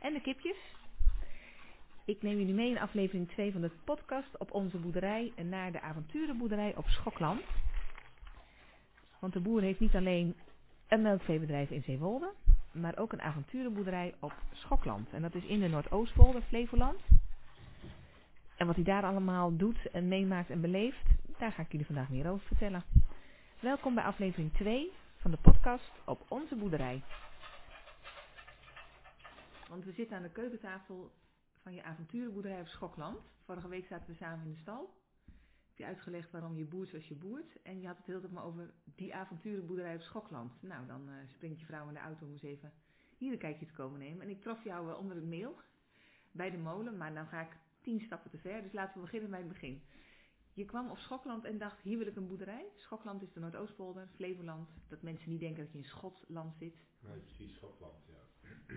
En de kipjes. Ik neem jullie mee in aflevering 2 van de podcast op onze boerderij naar de avonturenboerderij op Schokland. Want de boer heeft niet alleen een melkveebedrijf in Zeewolde, maar ook een avonturenboerderij op Schokland. En dat is in de Noordoostpolder, Flevoland. En wat hij daar allemaal doet en meemaakt en beleeft, daar ga ik jullie vandaag meer over vertellen. Welkom bij aflevering 2 van de podcast op onze boerderij. Want we zitten aan de keukentafel van je avonturenboerderij op Schokland. Vorige week zaten we samen in de stal. Heb je uitgelegd waarom je boert zoals je boert. En je had het heel tijd maar over die avonturenboerderij op Schokland. Nou, dan uh, springt je vrouw in de auto om eens even hier een kijkje te komen nemen. En ik trof jou uh, onder het meel bij de molen, maar dan ga ik tien stappen te ver. Dus laten we beginnen bij het begin. Je kwam op Schokland en dacht, hier wil ik een boerderij. Schokland is de Noordoostpolder, Flevoland. Dat mensen niet denken dat je in Schotland zit. Nee, precies, Schotland, ja.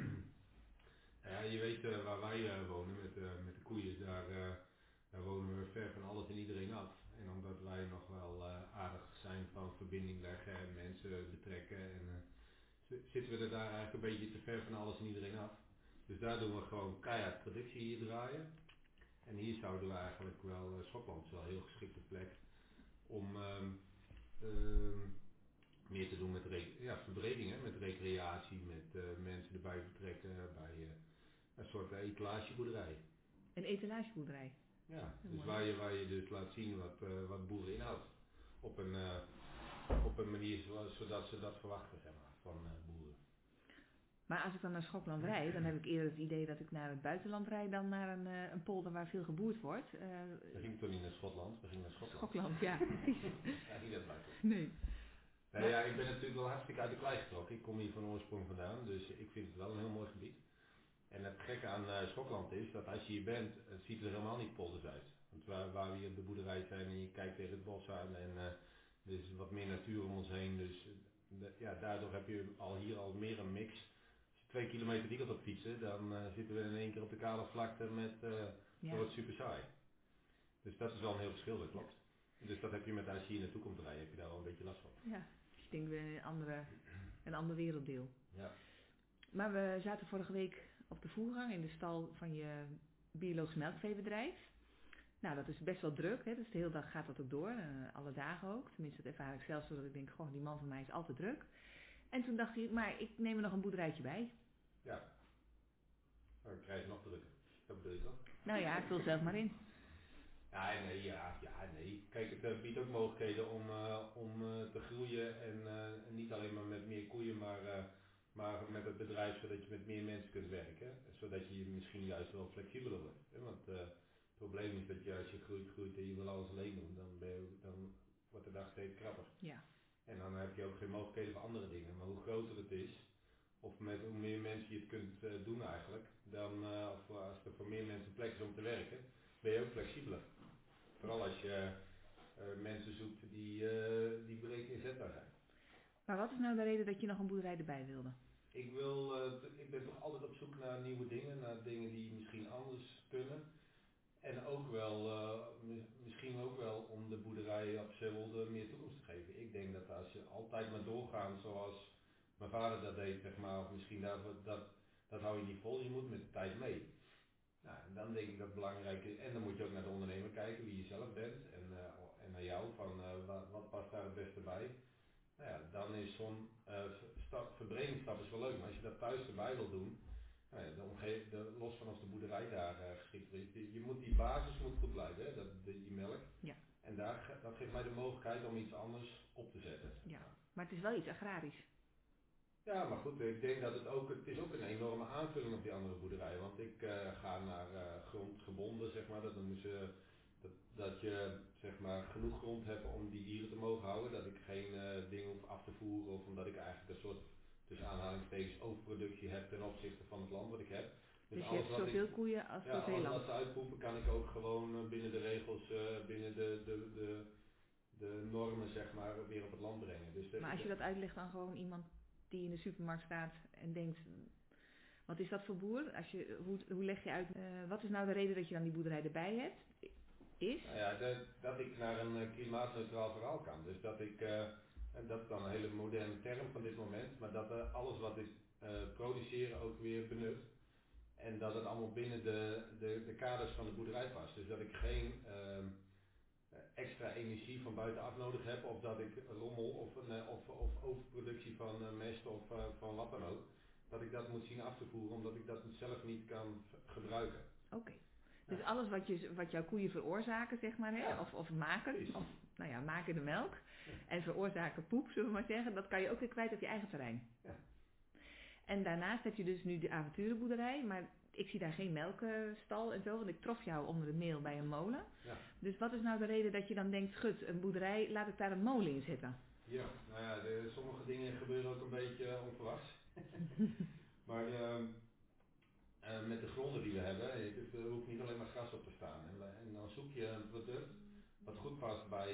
Ja je weet uh, waar wij uh, wonen met, uh, met de koeien. Daar, daar wonen we ver van alles en iedereen af. En omdat wij nog wel aardig zijn van verbinding leggen en mensen betrekken. En, zitten we er daar eigenlijk een beetje te ver van alles en iedereen af. Dus daar doen we gewoon keihard productie hier draaien. En hier zouden we eigenlijk wel, Schotland is wel een heel geschikte plek om um, um, meer te doen met ja, verbreding, hè, met recreatie, met mensen erbij betrekken bij een soort etalageboerderij. Een etalageboerderij? Ja, dus waar je, waar je dus laat zien wat, wat boeren inhoudt. Op een, op een manier zoals, zodat ze dat verwachten zeg maar, van boeren. Maar als ik dan naar Schokland rijd, dan heb ik eerder het idee dat ik naar het buitenland rijd dan naar een, een polder waar veel geboerd wordt. We gingen toen niet naar Schotland, we gingen naar Schotland. Schokland, ja, ja, niet. Nee. Nee, ja, ik ben natuurlijk wel hartstikke uit de klei getrokken. Ik kom hier van oorsprong vandaan, dus ik vind het wel een heel mooi gebied. En het gekke aan uh, Schokland is dat als je hier bent, het ziet er helemaal niet polders uit. Want waar, waar we hier op de boerderij zijn en je kijkt tegen het bos aan en uh, er is wat meer natuur om ons heen. Dus de, ja, daardoor heb je al hier al meer een mix twee kilometer die kant op fietsen, dan uh, zitten we in één keer op de kale vlakte met, ja. wordt super saai. Dus dat is wel een heel verschil, dat klopt. Ja. Dus dat heb je met als je hier naartoe komt rijden, heb je daar wel een beetje last van. Ja, dus ik denk weer een, andere, een ander werelddeel. Ja. Maar we zaten vorige week op de voergang in de stal van je biologisch melkveebedrijf. Nou, dat is best wel druk. Hè? Dus de hele dag gaat dat ook door. Uh, alle dagen ook. Tenminste, dat ervaar ik zelf zo dat ik denk, goh, die man van mij is altijd druk. En toen dacht hij, maar ik neem er nog een boerderijtje bij. Ja. Dan krijg je nog drukker. Dat bedoel je toch? Nou ja, ik wil zelf maar in. Ja, nee, ja, ja, nee. Kijk, het uh, biedt ook mogelijkheden om, uh, om uh, te groeien en niet alleen maar met meer koeien, maar, maar met het bedrijf zodat je met meer mensen kunt werken. Zodat je misschien juist wel flexibeler wordt. Hè? Want het probleem is dat je als je groeit, groeit en je wil alles alleen doen, dan, ben je, dan wordt de dag steeds krapper. Ja. En dan heb je ook geen mogelijkheden voor andere dingen. Maar hoe groter het is, of met hoe meer mensen je het kunt uh, doen eigenlijk, dan uh, of als er voor meer mensen plek is om te werken, ben je ook flexibeler. Vooral als je mensen zoekt die, die breed inzetbaar zijn. Maar wat is nou de reden dat je nog een boerderij erbij wilde? Ik, wil, ik ben toch altijd op zoek naar nieuwe dingen, naar dingen die misschien anders kunnen. En ook wel, misschien ook wel om de boerderij op Zeewolde meer toekomst te geven. Ik denk dat als je altijd maar doorgaan zoals mijn vader dat deed, zeg maar, of misschien dat, dat, dat hou je niet vol, je moet met de tijd mee. Nou, en dan denk ik dat belangrijk is, en dan moet je ook naar de ondernemer kijken, wie je zelf bent, en, uh, en naar jou, van wat, wat, past daar het beste bij. Nou ja, dan is zo'n uh, verbredingsstap is wel leuk, maar als je dat thuis erbij wil doen, nou ja, de omgeving, de, los van als de boerderij daar geschikt is, je, je, moet die basis moet goed blijven, hè, dat, de, die melk. Ja. En daar, dat geeft mij de mogelijkheid om iets anders op te zetten. Ja, maar het is wel iets agrarisch. Ja, maar goed, ik denk dat het ook, het is ook een enorme aanvulling op die andere boerderij. Want ik uh, ga naar uh, grond gebonden, zeg maar. Dat, dan ze, dat, dat je zeg maar, genoeg grond hebt om die dieren te mogen houden. Dat ik geen uh, dingen hoef af te voeren of omdat ik eigenlijk een soort, tussen aanhalingstekens, overproductie heb ten opzichte van het land wat ik heb. Dus, dus je hebt zoveel ik, koeien als ja, zoveel land? als ze uitpoepen kan ik ook gewoon binnen de regels, binnen de, de, de, de normen zeg maar, weer op het land brengen. Dus maar als je dat uitlegt aan gewoon iemand die in de supermarkt staat en denkt, wat is dat voor boer? Als je, hoe, hoe leg je uit, uh, wat is nou de reden dat je dan die boerderij erbij hebt? Is? Nou ja, de, dat ik naar een klimaatneutraal verhaal kan. Dus dat ik, uh, en dat is dan een hele moderne term van dit moment, maar dat uh, alles wat ik produceer ook weer benut. En dat het allemaal binnen de, de, de kaders van de boerderij past. Dus dat ik geen ehm, extra energie van buitenaf nodig heb. Of dat ik rommel of, een, eh, of, of overproductie van eh, mest of eh, van wat dan ook. Dat ik dat moet zien af te voeren omdat ik dat zelf niet kan gebruiken. Oké. Dus alles wat, je, wat jouw koeien veroorzaken, zeg maar, hè? Of, of maken, of nou ja, maken de melk en veroorzaken poep, zullen we maar zeggen, dat kan je ook weer kwijt op je eigen terrein. Ja. En daarnaast heb je dus nu de avonturenboerderij, maar ik zie daar geen melkstal en zo, want ik trof jou onder de mail bij een molen. Ja. Dus wat is nou de reden dat je dan denkt, gut, een boerderij, laat ik daar een molen in zetten? Ja, nou ja, de, sommige dingen gebeuren ook een beetje onverwachts. maar ehm, eh, met de gronden die we hebben, eh, het- er hoeft niet alleen maar gras op te staan. En, we- en dan zoek je een product wat goed past bij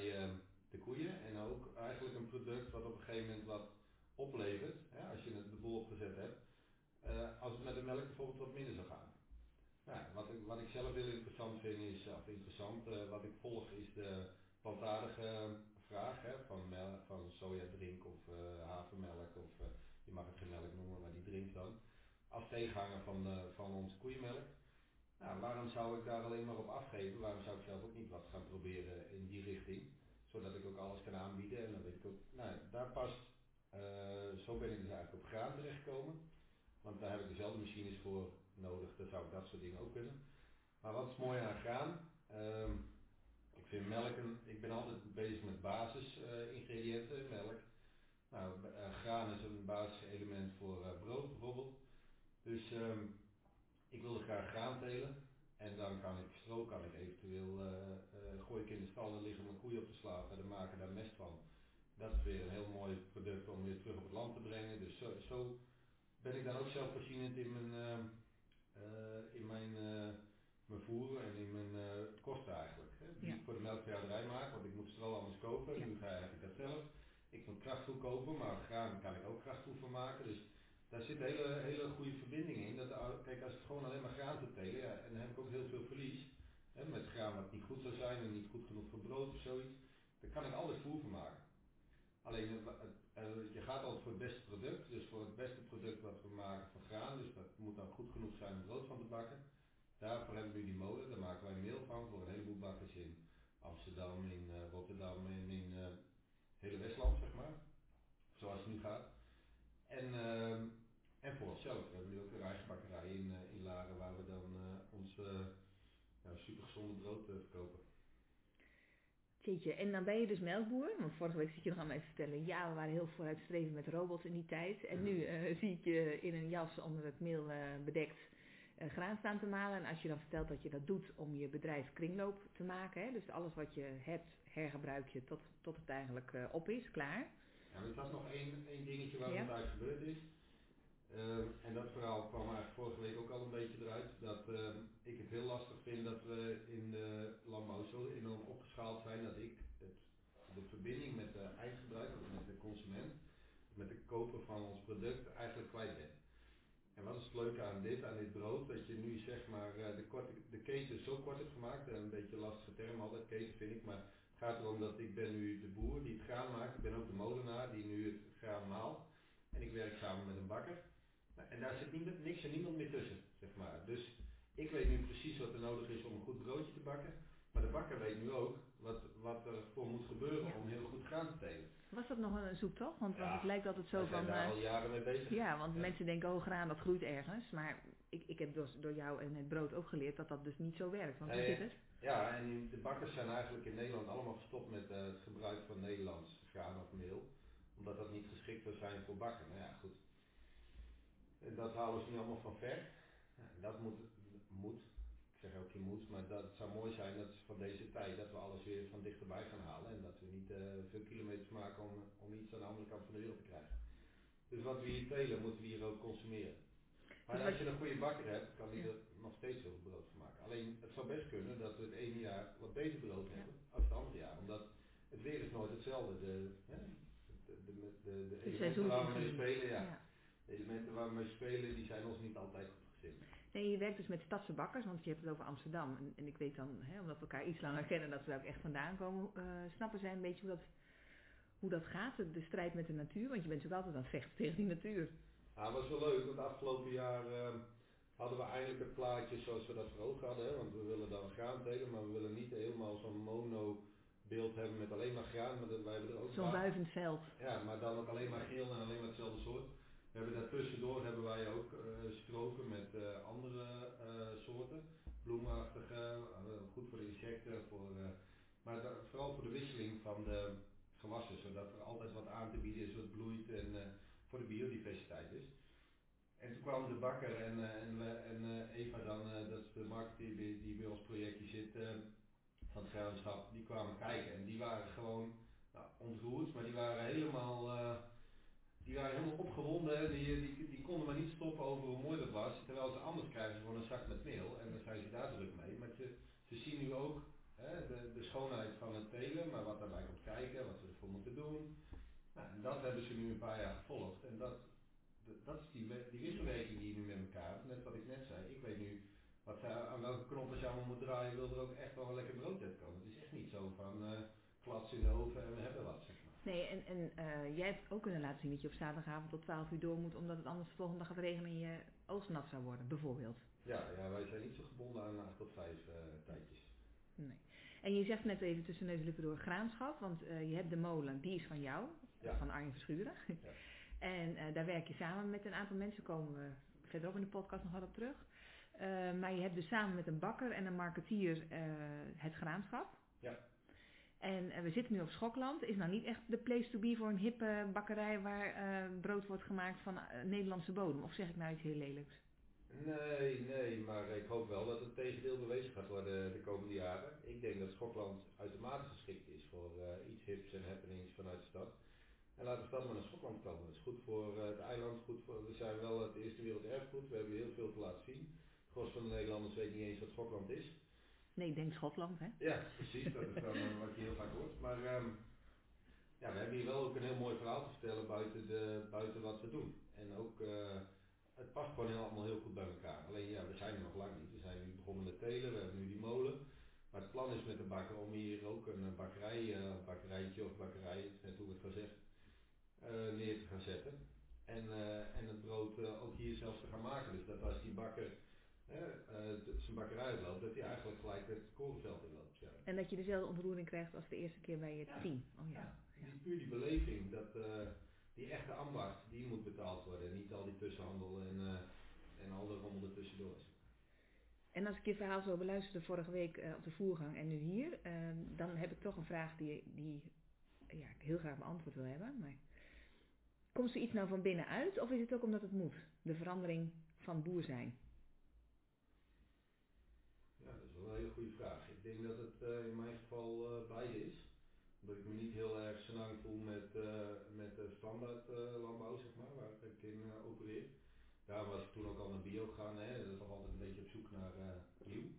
de koeien en ook eigenlijk een product wat op een gegeven moment wat oplevert, hè, als je het de boel opgezet hebt, eh, als het met de melk bijvoorbeeld wat minder zou gaan. Nou, wat, ik, wat ik zelf heel interessant vind is, of interessant, eh, wat ik volg is de plantaardige vraag hè, van, van sojadrink of eh, havermelk of eh, je mag het geen melk noemen, maar die drinkt dan. Als tegenhanger van, eh, van onze koeienmelk. Nou, waarom zou ik daar alleen maar op afgeven? Waarom zou ik zelf ook niet wat gaan proberen in die richting? Zodat ik ook alles kan aanbieden en dan weet ik ook, nou daar past, eh, zo ben ik dus eigenlijk op graan terechtgekomen. Want daar heb ik dezelfde machines voor nodig, dan zou ik dat soort dingen ook kunnen. Maar wat is mooi aan graan? Ehm, ik vind melk, een, ik ben altijd bezig met basisingrediënten, melk. Nou, eh, graan is een basiselement voor brood bijvoorbeeld. Dus ehm, ik wilde graag graan telen. En dan kan ik stro, kan ik eventueel, eh, eh, gooi ik in de stal en liggen mijn koeien op te slapen en dan maken daar mest van. Dat is weer een heel mooi product om weer terug op het land te brengen. Dus zo, zo ben ik dan ook zelfvoorzienend in mijn, eh, in mijn, mijn voer en in mijn kosten eigenlijk. Hè, die Ja. ik voor de melkveehouderij maak, want ik moet stro anders kopen. Ja. Nu ga ik dat zelf. Ik moet krachtvoer kopen, maar graan kan ik ook krachtvoer van maken. Dus daar zit een hele, hele goede verbinding in. Dat, kijk, als ik gewoon alleen maar graan zou telen, ja, en dan heb ik ook heel veel verlies. Hè, met graan wat niet goed zou zijn en niet goed genoeg voor brood of zoiets. Daar kan ik altijd voer van maken. Alleen, eh, eh, eh, je gaat altijd voor het beste product. Dus voor het beste product wat we maken van graan. Dus dat moet dan goed genoeg zijn om brood van te bakken. Daarvoor hebben we die molen. Daar maken wij meel van voor een heleboel bakkers in Amsterdam, in Rotterdam en in eh hele Westland, zeg maar. Zoals het nu gaat. En, ehm, en voor onszelf. We hebben nu ook een eigen bakkerij in, eh, in Laren waar we dan eh, ons eh ja, supergezonde brood verkopen. Jeetje, en dan ben je dus melkboer. Want vorige week zit je nog aan mij te vertellen, ja, we waren heel vooruitstrevend met robots in die tijd. En nu eh, zie ik je in een jas onder het meel bedekt eh, graan staan te malen. En als je dan vertelt dat je dat doet om je bedrijf kringloop te maken, hè, dus alles wat je hebt, hergebruik je tot, tot het eigenlijk op is, klaar. Ja, er was nog één, één dingetje waar Ja. het uit gebeurd is. Ehm, en dat verhaal kwam eigenlijk vorige week ook al een beetje eruit. Dat ehm, ik het heel lastig vind dat we in de landbouw zo enorm opgeschaald zijn dat ik het, de verbinding met de eindgebruiker, of met de consument, met de koper van ons product eigenlijk kwijt ben. En wat is het leuke aan dit, aan dit brood, dat je nu zeg maar eh, de, korte, de keten zo kort hebt gemaakt, en een beetje lastige term altijd, keten vind ik, maar gaat erom dat ik ben nu de boer die het graan maakt, ik ben ook de molenaar die nu het graan maalt. En ik werk samen met een bakker. En daar zit niemand, niks en niemand meer tussen, zeg maar. Dus ik weet nu precies wat er nodig is om een goed broodje te bakken. Maar de bakker weet nu ook wat, wat er voor moet gebeuren om heel goed graan te telen. Was dat nog een zoektocht? Want, want het lijkt altijd zo We zijn van... daar eh, al jaren mee bezig. Ja, want mensen denken, oh graan, dat groeit ergens. Maar ik, ik heb dus door jou en het brood ook geleerd dat dat dus niet zo werkt. Want hoe zit het? Ja, en de bakkers zijn eigenlijk in Nederland allemaal gestopt met eh, het gebruik van Nederlands graan of meel. Omdat dat niet geschikt zou zijn voor bakken. Nou ja, goed. En dat halen ze nu allemaal van ver. En dat moet, moet, zeg ook geen moet, maar dat het zou mooi zijn dat van deze tijd dat we alles weer van dichterbij gaan halen. En dat we niet eh, veel kilometers maken om, om iets aan de andere kant van de wereld te krijgen. Dus wat we hier telen, moeten we hier ook consumeren. Maar als je een goede bakker hebt, kan die Ja. er nog steeds heel veel brood van maken. Alleen het zou best kunnen dat we het ene jaar wat beter brood hebben als het andere jaar. Omdat het weer is nooit hetzelfde. De, hè, de, de, de, elementen waar we mee spelen, ja. Ja. De elementen waar we mee spelen, die zijn ons niet altijd goed gezind. Nee, je werkt dus met stadse bakkers, want je hebt het over Amsterdam. En, en ik weet dan, hè, omdat we elkaar iets langer kennen, dat we daar ook echt vandaan komen. eh, snappen zij een beetje hoe dat, hoe dat gaat, de, de strijd met de natuur? Want je bent natuurlijk altijd aan het vechten tegen die natuur. Nou, het was wel leuk, want afgelopen jaar ehm, hadden we eigenlijk het plaatje zoals we dat voor ogen hadden. Hè? Want we willen dan graan telen, maar we willen niet helemaal zo'n mono beeld hebben met alleen maar graan. Maar dat, wij hebben er ook Zo'n wuivend veld. Ja, maar dan ook alleen maar geel en alleen maar hetzelfde soort. We hebben daartussendoor hebben wij ook eh, stroken met eh, andere eh, soorten. Bloemachtige, goed voor de insecten, voor, maar vooral voor de wisseling van de gewassen. Zodat er altijd wat aan te bieden is wat bloeit en voor de biodiversiteit is. En toen kwam de bakker en, en, Eva dan, dat is de marketeer die, die bij ons projectje zit, van het graafschap, die kwamen kijken en die waren gewoon nou, ontroerd, maar die waren helemaal, die waren helemaal opgewonden. Die, die, die konden maar niet stoppen over hoe mooi dat was. Terwijl ze anders krijgen gewoon een zak met meel en dan zijn ze daar druk mee. Maar ze, zien nu ook hè, de, schoonheid van het telen, maar wat daarbij komt kijken, wat ze ervoor moeten doen. Nou, en dat hebben ze nu een paar jaar gevolgd. En dat, dat- is die, die wisselwerking die je nu met elkaar. Net wat ik net zei. Ik weet nu wat aan welke knoppen ze allemaal moet draaien, wil er ook echt wel een lekker brood uitkomen. Het is echt niet zo van eh klats in de oven en we hebben wat. Nee, en, en eh, jij hebt ook kunnen laten zien dat je op zaterdagavond tot 12 uur door moet, omdat het anders de volgende dag gaat regenen en je oogst nat zou worden, bijvoorbeeld. Ja, ja, wij zijn niet zo gebonden aan 8 tot 5 eh, tijdjes. Nee. En je zegt net even tussen neus en lippen door graanschap, want eh, je hebt de molen, die is van jou, Ja. van Arjen Verschuren. Ja. en eh, daar werk je samen met een aantal mensen, komen we verderop in de podcast nog wel op terug. Maar je hebt dus samen met een bakker en een marketeer het graanschap. Ja. En eh, we zitten nu op Schokland. Is nou niet echt de place to be voor een hippe bakkerij waar eh, brood wordt gemaakt van eh, Nederlandse bodem? Of zeg ik nou iets heel lelijks? Nee, nee, maar ik hoop wel dat het tegendeel bewezen gaat worden de komende jaren. Ik denk dat Schotland uitermate geschikt is voor eh, iets hips en happenings vanuit de stad. En laat de stad maar naar Schotland komen. Het is goed voor het eiland, goed voor, we zijn wel het eerste werelderfgoed, we hebben heel veel te laten zien. Het van de Nederlanders weet niet eens wat Schotland is. Nee, ik denk Schotland, hè? Ja, precies, dat is dan wat je heel vaak hoort. Maar ehm, ja, we hebben hier wel ook een heel mooi verhaal te vertellen buiten, de, buiten wat we doen. En ook, eh, het past gewoon heel, allemaal heel goed bij elkaar. Alleen ja, we zijn er nog lang niet. We zijn nu begonnen met telen, we hebben nu die molen. Maar het plan is met de bakker om hier ook een eh, bakkerij, eh, bakkerijtje of bakkerij, net hoe het gezegd, neer te gaan zetten. En, en het brood ook hier zelfs te gaan maken. Dus dat als die bakker zijn bakkerij uitloopt, dat hij eigenlijk gelijk het korenveld inloopt. Ja. En dat je dezelfde ontroering krijgt als de eerste keer bij je Ja. team. Oh ja. Die, puur die beleving, dat, eh, die echte ambacht, die moet betaald worden. Niet al die tussenhandel en, eh, en al de rommel ertussendoor. En als ik je verhaal zo beluisterde vorige week eh, op de voergang en nu hier, eh, dan heb ik toch een vraag die, die ja, ik heel graag beantwoord wil hebben. Maar komt er iets nou van binnenuit of is het ook omdat het moet? De verandering van boer zijn. Ja, dat is wel een hele goede vraag. Ik denk dat het eh, in mijn geval eh, beide is. Omdat ik me niet heel erg senang voel met, eh, met de standaard landbouw, zeg maar, waar ik in opereer. Daar was ik toen ook al naar bio gaan, hè. dat is toch altijd een beetje op zoek naar nieuw.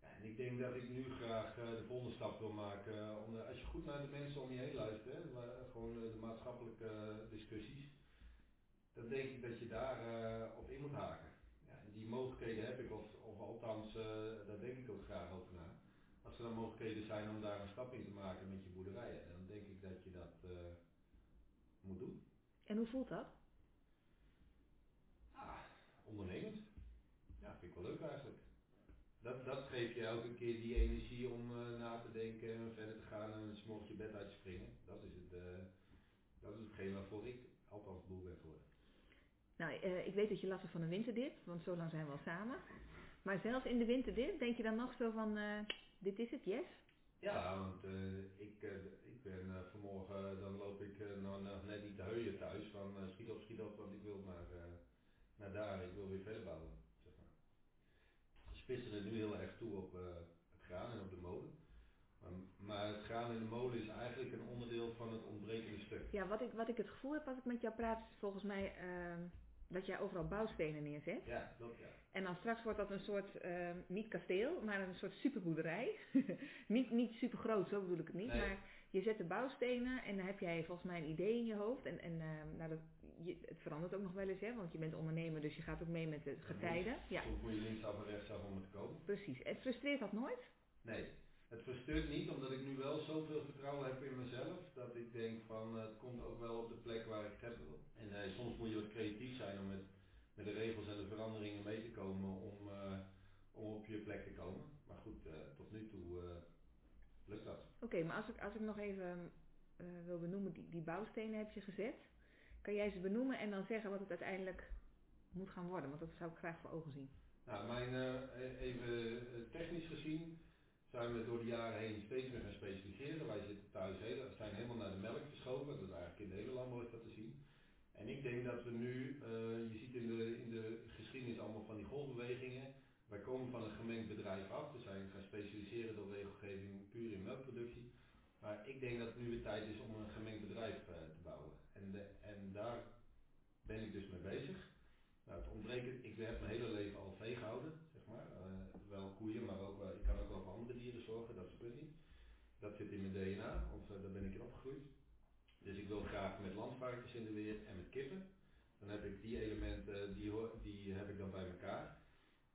En ik denk dat ik nu graag de volgende stap wil maken. om als je goed naar de mensen om je heen luistert, hè, maar, gewoon de maatschappelijke discussies, dan denk ik dat je daar op in moet haken. Die mogelijkheden heb ik, of, of althans, eh, daar denk ik ook graag over na. Als er dan mogelijkheden zijn om daar een stap in te maken met je boerderijen, dan denk ik dat je dat eh, moet doen. En hoe voelt dat? Ah, ondernemend. Ja, vind ik wel leuk eigenlijk. Dat, dat geeft je elke keer die energie om eh, na te denken en verder te gaan en morgens je bed uit te springen. Dat is het, dat is hetgeen waarvoor ik althans boer ben geworden. Nou, eh, ik weet dat je last hebt van een winterdip, want zo lang zijn we al samen. Maar zelfs in de winterdip denk je dan nog zo van, eh, dit is het, yes? Ja, want eh, ik, ik ben vanmorgen, dan loop ik nog, net niet te heuien thuis van eh, schiet op, schiet op, want ik wil naar, eh, naar daar, ik wil weer verder bouwen. Zeg maar. We spitsen het nu heel erg toe op eh, het graan en op de molen. Maar, maar het graan en de molen is eigenlijk een onderdeel van het ontbrekende stuk. Ja, wat ik, wat ik het gevoel heb als ik met jou praat, is volgens mij ehm, dat jij overal bouwstenen neerzet. Ja, dat ja. En dan straks wordt dat een soort, ehm, niet kasteel, maar een soort superboerderij. niet, niet super groot, zo bedoel ik het niet. Nee. Maar je zet de bouwstenen en dan heb jij volgens mij een idee in je hoofd. En, en ehm, nou, dat, je, het verandert ook nog wel eens, hè, want je bent ondernemer, dus je gaat ook mee met de getijden. Ja, Soms moet je linksaf en rechtsaf om het te komen. precies. En frustreert dat nooit? Nee, het frustreert niet omdat ik nu wel zoveel vertrouwen heb in mezelf. Dat ik denk van eh, het komt ook wel op de plek waar ik het heb wil. En eh, soms moet je wat creatief zijn om met, met de regels en de veranderingen mee te komen om, eh, om op je plek te komen. Maar goed, tot nu toe lukt dat. Oké, maar als ik, als ik nog even wil benoemen, die, die bouwstenen heb je gezet. Kan jij ze benoemen en dan zeggen wat het uiteindelijk moet gaan worden? Want dat zou ik graag voor ogen zien. Nou, mijn, eh, even technisch gezien zijn we door de jaren heen steeds meer gaan specialiseren. Wij zitten thuis heel, zijn helemaal naar de melk verschoven. Dat is eigenlijk in de hele landbouw is dat te zien. En ik denk dat we nu, eh, je ziet in de, in de geschiedenis allemaal van die golfbewegingen. Wij komen van een gemengd bedrijf af. We zijn gaan specialiseren door regelgeving puur in melkproductie. Maar ik denk dat het nu weer tijd is om een gemengd bedrijf eh, te bouwen. En, de, en daar ben ik dus mee bezig. Nou, het ontbreken, ik heb mijn hele leven al vee gehouden, zeg maar. Eh, wel koeien, maar ook, wel- ik kan ook wel voor andere dieren zorgen, dat is het niet. Dat zit in mijn DNA, of eh, daar ben ik in opgegroeid. Dus ik wil graag met landvarkens in de weer en met kippen. Dan heb ik die elementen, die, hoor- die heb ik dan bij elkaar.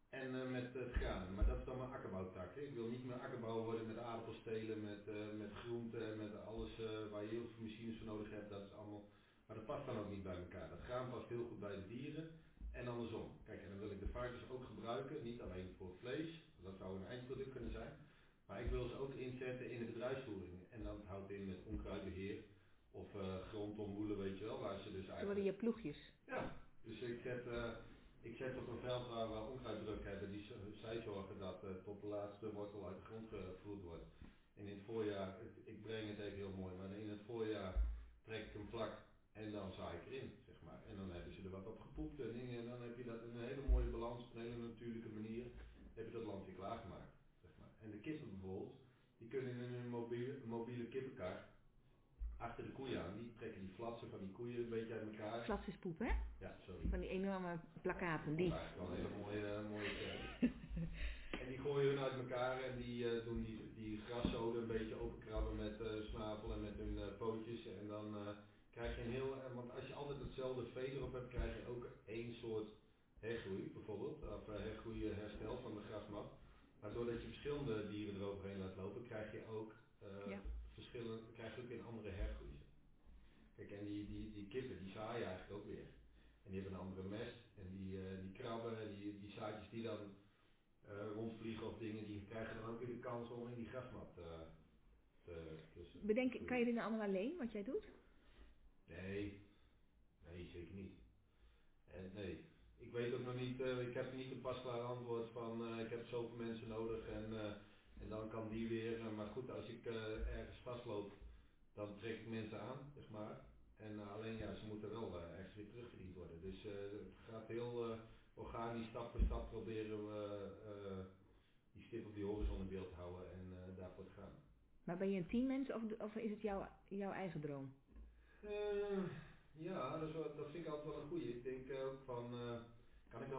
En eh, met het graan, maar dat is dan mijn akkerbouwtak. Ik wil niet meer akkerbouw worden met aardappelstelen, met, eh met groenten, met alles eh, waar je heel veel machines voor nodig hebt. Dat is allemaal, maar dat past dan ook niet bij elkaar. Dat graan past heel goed bij de dieren en andersom. Kijk, en dan wil ik de varkens ook gebruiken, niet alleen voor vlees, dat zou een eindproduct kunnen zijn. Maar ik wil ze ook inzetten in de bedrijfsvoering. En dat houdt in met onkruidbeheer of eh grondonboelen, weet je wel, waar ze dus eigenlijk... worden je ploegjes. Ja, dus ik zet, eh, ik zet op een veld waar we onkruiddruk hebben, die, zij zorgen dat eh, tot de laatste wortel uit de grond gevoerd wordt. En in het voorjaar, ik breng het even heel mooi, maar in het voorjaar trek ik hem vlak en dan zaai ik erin, zeg maar. En dan hebben ze er wat op gepoept en dingen, en dan heb je dat in een hele mooie balans, op een hele natuurlijke manier, heb je dat land weer klaargemaakt, zeg maar. En de kippen bijvoorbeeld, die kunnen in een mobiele, mobiele kippenkar achter de koeien aan, die trekken die flatsen van die koeien een beetje uit elkaar. Flats is poep, hè? Ja, sorry. Van die enorme plakaten. Die. Dat is eigenlijk wel een hele mooie, mooie term. En die gooien hun uit elkaar en die eh, doen die, die graszoden een beetje openkrabben met eh snavel en met hun eh, pootjes. En dan eh, krijg je een heel, eh, want als je altijd hetzelfde vee erop hebt, krijg je ook één soort hergroei bijvoorbeeld. Of uh, hergroei eh, herstel van de grasmat. Maar doordat je verschillende dieren eroverheen laat lopen, krijg je ook Ja. verschillende, krijg je ook een andere hergroei. Kijk, en die, die, die kippen die zaaien eigenlijk ook weer. En die hebben een andere mest. En die, eh, die krabben, die, die zaadjes die dan eh, rondvliegen of dingen, die krijgen dan ook weer de kans om in die grasmat te, te Bedenk, kan je dit nou allemaal alleen, wat jij doet? Nee, nee, zeker niet. En nee, ik weet ook nog niet, eh, ik heb niet een pasklaar antwoord van eh, ik heb zoveel mensen nodig en, eh, en dan kan die weer. maar goed, als ik ergens vastloop, dan trek ik mensen aan, zeg maar. En alleen ja, ze moeten wel ergens weer terugverdiend worden. Dus het gaat heel organisch, stap voor stap proberen we die stip op die horizon in beeld te houden en daarvoor te gaan. Maar ben je een teammens of, of is het jouw, jouw eigen droom? Ja, dat, is wel, dat vind ik altijd wel een goeie. Ik denk ook van,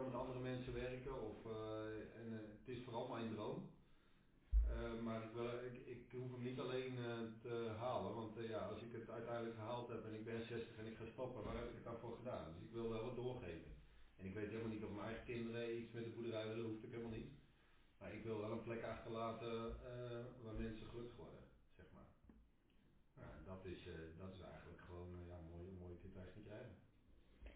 met andere mensen werken? Of, eh, en, eh, het is vooral mijn droom. Eh, maar ik, ik, ik hoef hem niet alleen te halen. Want ja, als ik het uiteindelijk gehaald heb en ik ben 60 en ik ga stoppen, waar heb ik het dan voor gedaan? Dus ik wil wel wat doorgeven. En ik weet helemaal niet of mijn eigen kinderen iets met de boerderij willen, hoeft ik helemaal niet. Maar ik wil wel een plek achterlaten waar mensen gelukkig worden, zeg maar. Ja, dat is, eh, dat is gewoon, eh, ja, mooi, mooi kun je het eigenlijk niet krijgen.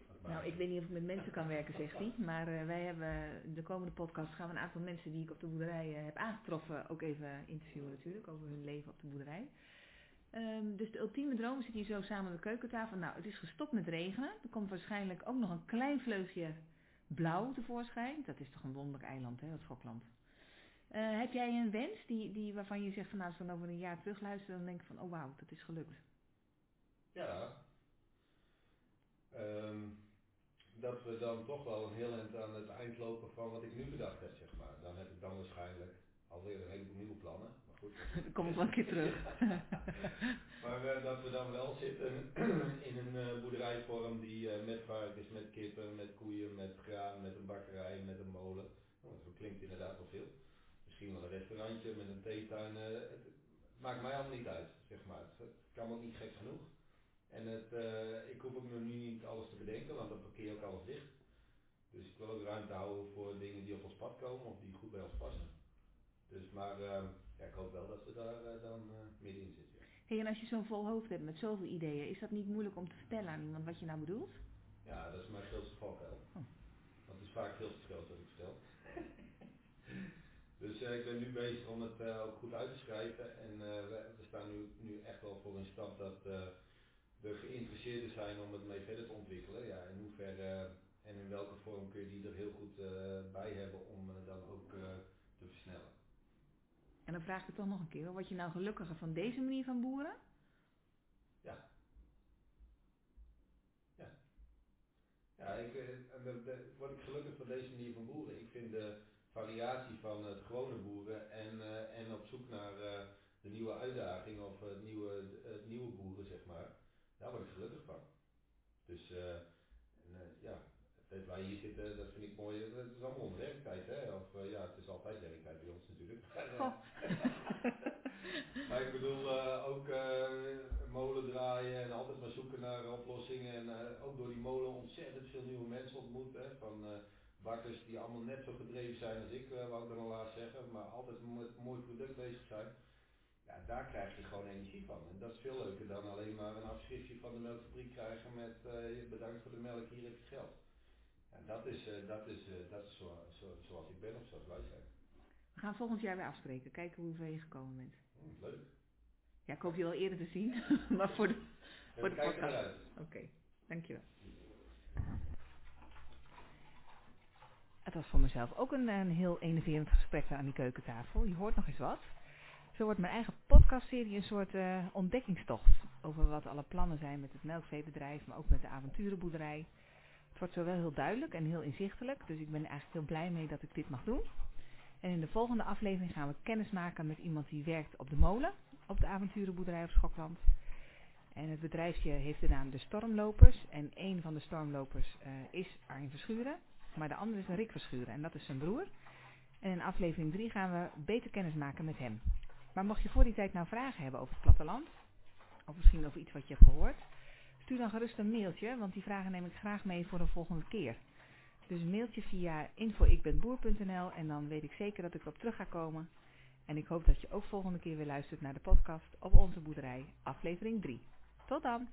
Dat Nou, ik weet niet of ik met mensen kan werken, zegt hij. Maar eh, wij hebben de komende podcast gaan we een aantal mensen die ik op de boerderij eh, heb aangetroffen ook even interviewen natuurlijk over hun leven op de boerderij. Ehm, dus de ultieme droom zit hier zo samen aan de keukentafel. Nou, het is gestopt met regenen. Er komt waarschijnlijk ook nog een klein vleugje blauw tevoorschijn. Dat is toch een wonderlijk eiland, hè, dat Schokland. Eh, heb jij een wens die, die, waarvan je zegt van nou, als we dan over een jaar terugluisteren, dan denk ik van oh wauw, dat is gelukt. Ja. Ehm, dat we dan toch wel een heel eind aan het eind lopen van wat ik nu bedacht heb, zeg maar. Dan heb ik dan waarschijnlijk alweer een heleboel nieuwe plannen. Maar goed. Dan kom ik wel een keer terug. maar eh, dat we dan wel zitten in een eh, boerderijvorm die eh, met varkens, met kippen, met koeien, met graan, met een bakkerij, met een molen. Nou, dat klinkt inderdaad wel veel. Misschien wel een restaurantje met een theetuin. het maakt mij allemaal niet uit, zeg maar. Het, het kan ook niet gek genoeg. En het, eh, ik hoef ook nog nu niet alles te bedenken, want dan parkeer ook alles dicht. Dus ik wil ook ruimte houden voor dingen die op ons pad komen of die goed bij ons passen. Dus maar eh, ja, ik hoop wel dat we daar eh, dan dan in zitten. Hey, en als je zo'n vol hoofd hebt met zoveel ideeën, is dat niet moeilijk om te vertellen aan iemand wat je nou bedoelt? Ja, dat is mijn grootste valkuil. wel Want het is vaak veel te groot dat ik vertel. dus ik ben nu bezig om het ook goed uit te schrijven. En we, we, staan nu, nu echt wel voor een stap dat de geïnteresseerden zijn om het mee verder te ontwikkelen. Ja, in hoeverre en in welke vorm kun je die er heel goed bij hebben om dan ook te versnellen. En dan vraag ik het toch nog een keer, word je nou gelukkiger van deze manier van boeren? Ja. Ja. Ja, ik, word ik gelukkig van deze manier van boeren. Ik vind de variatie van het gewone boeren en, en op zoek naar de nieuwe uitdaging of het nieuwe, het nieuwe boeren, zeg maar, daar word ik gelukkig van. Dus uh, en, uh, ja, dat wij hier zitten, dat vind ik mooi. Het is allemaal werktijd, hè? Of uh, ja, het is altijd werktijd bij ons natuurlijk. Oh. maar ik bedoel ook molen draaien en altijd maar zoeken naar oplossingen. En ook door die molen ontzettend veel nieuwe mensen ontmoet. Hè? Van bakkers die allemaal net zo gedreven zijn als ik, wou ik dan al laat zeggen. Maar altijd met een mooi product bezig zijn. Ja, daar krijg je gewoon energie van. En dat is veel leuker dan alleen maar een afschriftje van de melkfabriek krijgen met uh, bedankt voor de melk, hier heb je geld. Ja, dat is, uh, dat is, uh, dat is zo, zo, zoals ik ben of zoals wij zijn. We gaan volgend jaar weer afspreken, kijken hoe ver je gekomen bent. Hmm, leuk. Ja, ik hoop je wel eerder te zien, maar voor de, ja, voor de podcast. Oké, okay, dankjewel. Het was voor mezelf ook een, een heel enerverend gesprek aan die keukentafel. Je hoort nog eens wat. Zo wordt mijn eigen podcastserie een soort uh, ontdekkingstocht over wat alle plannen zijn met het melkveebedrijf, maar ook met de avonturenboerderij. Het wordt zo wel heel duidelijk en heel inzichtelijk, dus ik ben eigenlijk heel blij mee dat ik dit mag doen. En in de volgende aflevering gaan we kennis maken met iemand die werkt op de molen, op de avonturenboerderij op Schokland. En het bedrijfje heeft de naam De Stormlopers. En een van de stormlopers uh, is Arjen Verschuren, maar de andere is Rick Verschuren en dat is zijn broer. En in aflevering 3 gaan we beter kennis maken met hem. Maar mocht je voor die tijd nou vragen hebben over het platteland, of misschien over iets wat je hebt gehoord, stuur dan gerust een mailtje, want die vragen neem ik graag mee voor een volgende keer. Dus een mailtje via info.ikbenboer.nl en dan weet ik zeker dat ik erop terug ga komen. En ik hoop dat je ook volgende keer weer luistert naar de podcast op onze boerderij, aflevering 3. Tot dan!